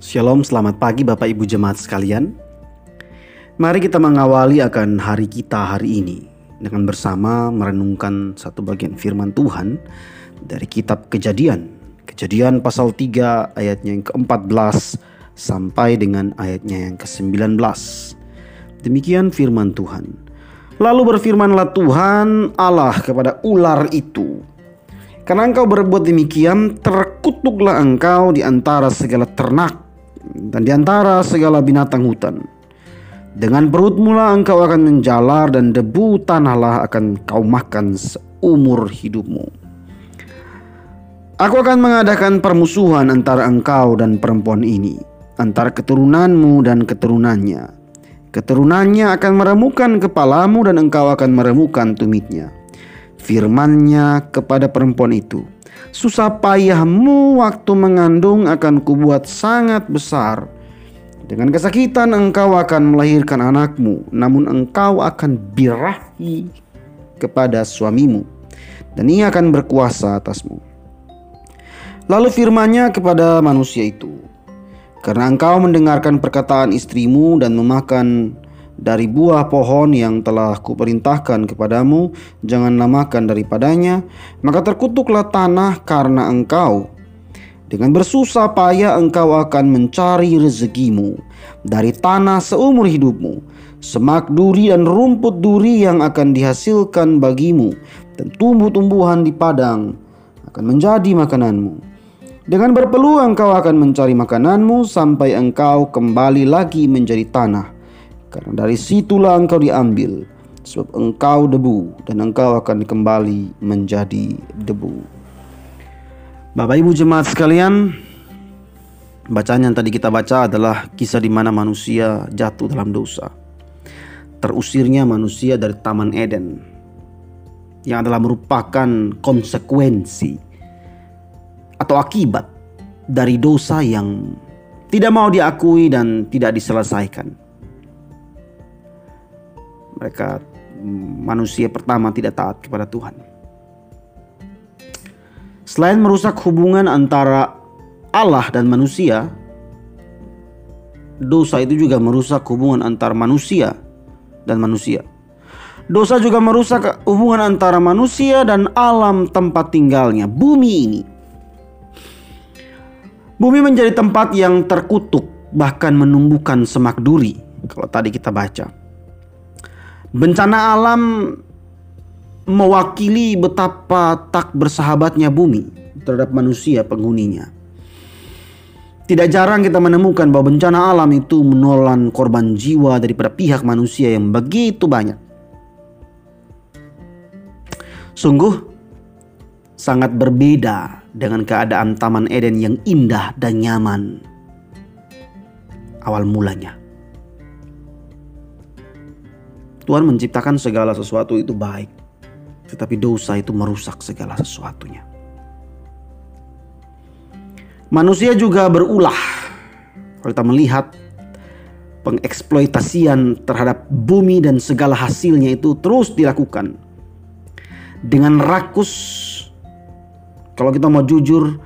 Shalom, selamat pagi Bapak Ibu Jemaat sekalian. Mari kita mengawali akan hari kita hari ini dengan bersama merenungkan satu bagian firman Tuhan dari kitab Kejadian. Kejadian pasal 3 ayatnya yang ke-14 sampai dengan ayatnya yang ke-19. Demikian firman Tuhan. Lalu berfirmanlah Tuhan Allah kepada ular itu, karena engkau berbuat demikian, terkutuklah engkau di antara segala ternak dan di antara segala binatang hutan. Dengan perut mula engkau akan menjalar dan debu tanahlah akan kau makan seumur hidupmu. Aku akan mengadakan permusuhan antara engkau dan perempuan ini, antara keturunanmu dan keturunannya. Keturunannya akan meremukan kepalamu dan engkau akan meremukan tumitnya. Firmannya kepada perempuan itu, Susah payahmu waktu mengandung akan kubuat sangat besar. Dengan kesakitan engkau akan melahirkan anakmu, namun engkau akan birahi kepada suamimu, dan ia akan berkuasa atasmu. Lalu firmannya kepada manusia itu, karena engkau mendengarkan perkataan istrimu dan memakan dari buah pohon yang telah kuperintahkan kepadamu, janganlah makan daripadanya, maka terkutuklah tanah karena engkau. Dengan bersusah payah engkau akan mencari rezekimu dari tanah seumur hidupmu, semak duri dan rumput duri yang akan dihasilkan bagimu, dan tumbuh-tumbuhan di padang akan menjadi makananmu. Dengan berpeluang engkau akan mencari makananmu sampai engkau kembali lagi menjadi tanah karena dari situlah engkau diambil, sebab engkau debu dan engkau akan kembali menjadi debu. Bapak Ibu jemaat sekalian, bacaan yang tadi kita baca adalah kisah di mana manusia jatuh dalam dosa. Terusirnya manusia dari Taman Eden yang adalah merupakan konsekuensi atau akibat dari dosa yang tidak mau diakui dan tidak diselesaikan mereka manusia pertama tidak taat kepada Tuhan. Selain merusak hubungan antara Allah dan manusia, dosa itu juga merusak hubungan antara manusia dan manusia. Dosa juga merusak hubungan antara manusia dan alam tempat tinggalnya, bumi ini. Bumi menjadi tempat yang terkutuk, bahkan menumbuhkan semak duri. Kalau tadi kita baca, Bencana alam mewakili betapa tak bersahabatnya bumi terhadap manusia penghuninya. Tidak jarang kita menemukan bahwa bencana alam itu menelan korban jiwa daripada pihak manusia yang begitu banyak. Sungguh sangat berbeda dengan keadaan Taman Eden yang indah dan nyaman awal mulanya. Tuhan menciptakan segala sesuatu itu baik, tetapi dosa itu merusak segala sesuatunya. Manusia juga berulah. Kalau kita melihat pengeksploitasian terhadap bumi dan segala hasilnya itu terus dilakukan dengan rakus. Kalau kita mau jujur,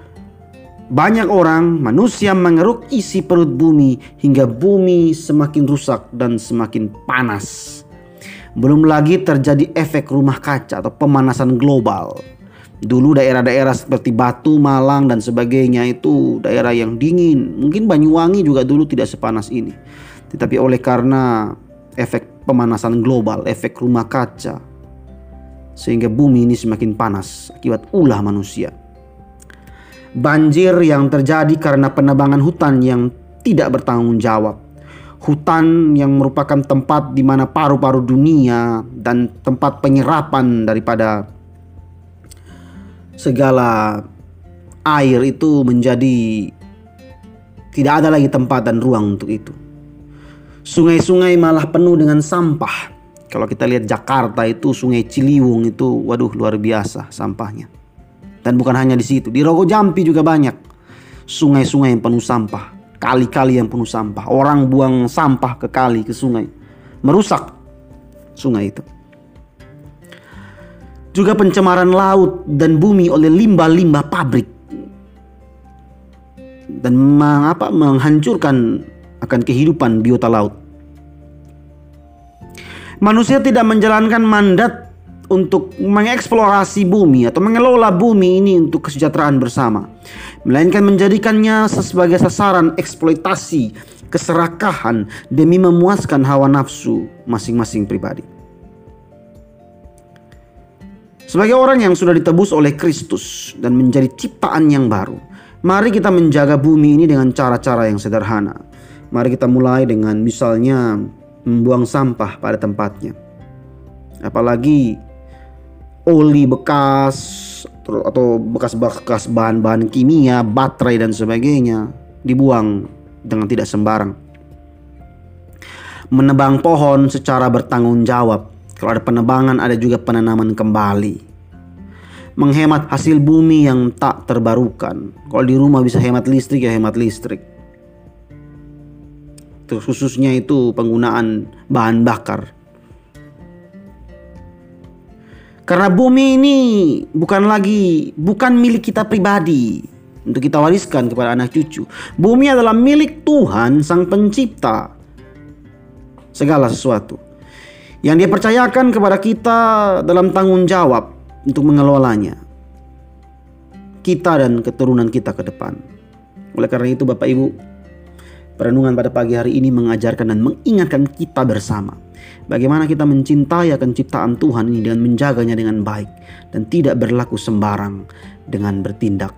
banyak orang, manusia mengeruk isi perut bumi hingga bumi semakin rusak dan semakin panas. Belum lagi terjadi efek rumah kaca atau pemanasan global. Dulu daerah-daerah seperti Batu, Malang dan sebagainya itu daerah yang dingin. Mungkin Banyuwangi juga dulu tidak sepanas ini. Tetapi oleh karena efek pemanasan global, efek rumah kaca sehingga bumi ini semakin panas akibat ulah manusia. Banjir yang terjadi karena penebangan hutan yang tidak bertanggung jawab hutan yang merupakan tempat di mana paru-paru dunia dan tempat penyerapan daripada segala air itu menjadi tidak ada lagi tempat dan ruang untuk itu. Sungai-sungai malah penuh dengan sampah. Kalau kita lihat Jakarta itu Sungai Ciliwung itu waduh luar biasa sampahnya. Dan bukan hanya di situ, di Rogo Jampi juga banyak sungai-sungai yang penuh sampah kali-kali yang penuh sampah. Orang buang sampah ke kali, ke sungai. Merusak sungai itu. Juga pencemaran laut dan bumi oleh limbah-limbah pabrik. dan mengapa menghancurkan akan kehidupan biota laut. Manusia tidak menjalankan mandat untuk mengeksplorasi bumi atau mengelola bumi ini untuk kesejahteraan bersama, melainkan menjadikannya sebagai sasaran eksploitasi, keserakahan demi memuaskan hawa nafsu masing-masing pribadi. Sebagai orang yang sudah ditebus oleh Kristus dan menjadi ciptaan yang baru, mari kita menjaga bumi ini dengan cara-cara yang sederhana. Mari kita mulai dengan misalnya membuang sampah pada tempatnya. Apalagi oli bekas atau bekas-bekas bahan-bahan kimia, baterai dan sebagainya dibuang dengan tidak sembarang. Menebang pohon secara bertanggung jawab kalau ada penebangan ada juga penanaman kembali. Menghemat hasil bumi yang tak terbarukan. Kalau di rumah bisa hemat listrik ya hemat listrik. Khususnya itu penggunaan bahan bakar. Karena bumi ini bukan lagi bukan milik kita pribadi untuk kita wariskan kepada anak cucu. Bumi adalah milik Tuhan Sang Pencipta segala sesuatu yang dia percayakan kepada kita dalam tanggung jawab untuk mengelolanya. Kita dan keturunan kita ke depan. Oleh karena itu Bapak Ibu, perenungan pada pagi hari ini mengajarkan dan mengingatkan kita bersama bagaimana kita mencintai akan ciptaan Tuhan ini dengan menjaganya dengan baik dan tidak berlaku sembarang dengan bertindak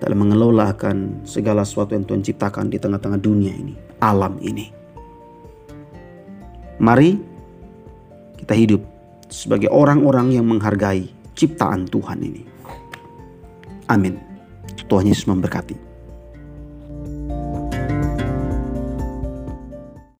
dalam mengelola akan segala sesuatu yang Tuhan ciptakan di tengah-tengah dunia ini, alam ini. Mari kita hidup sebagai orang-orang yang menghargai ciptaan Tuhan ini. Amin. Tuhan Yesus memberkati.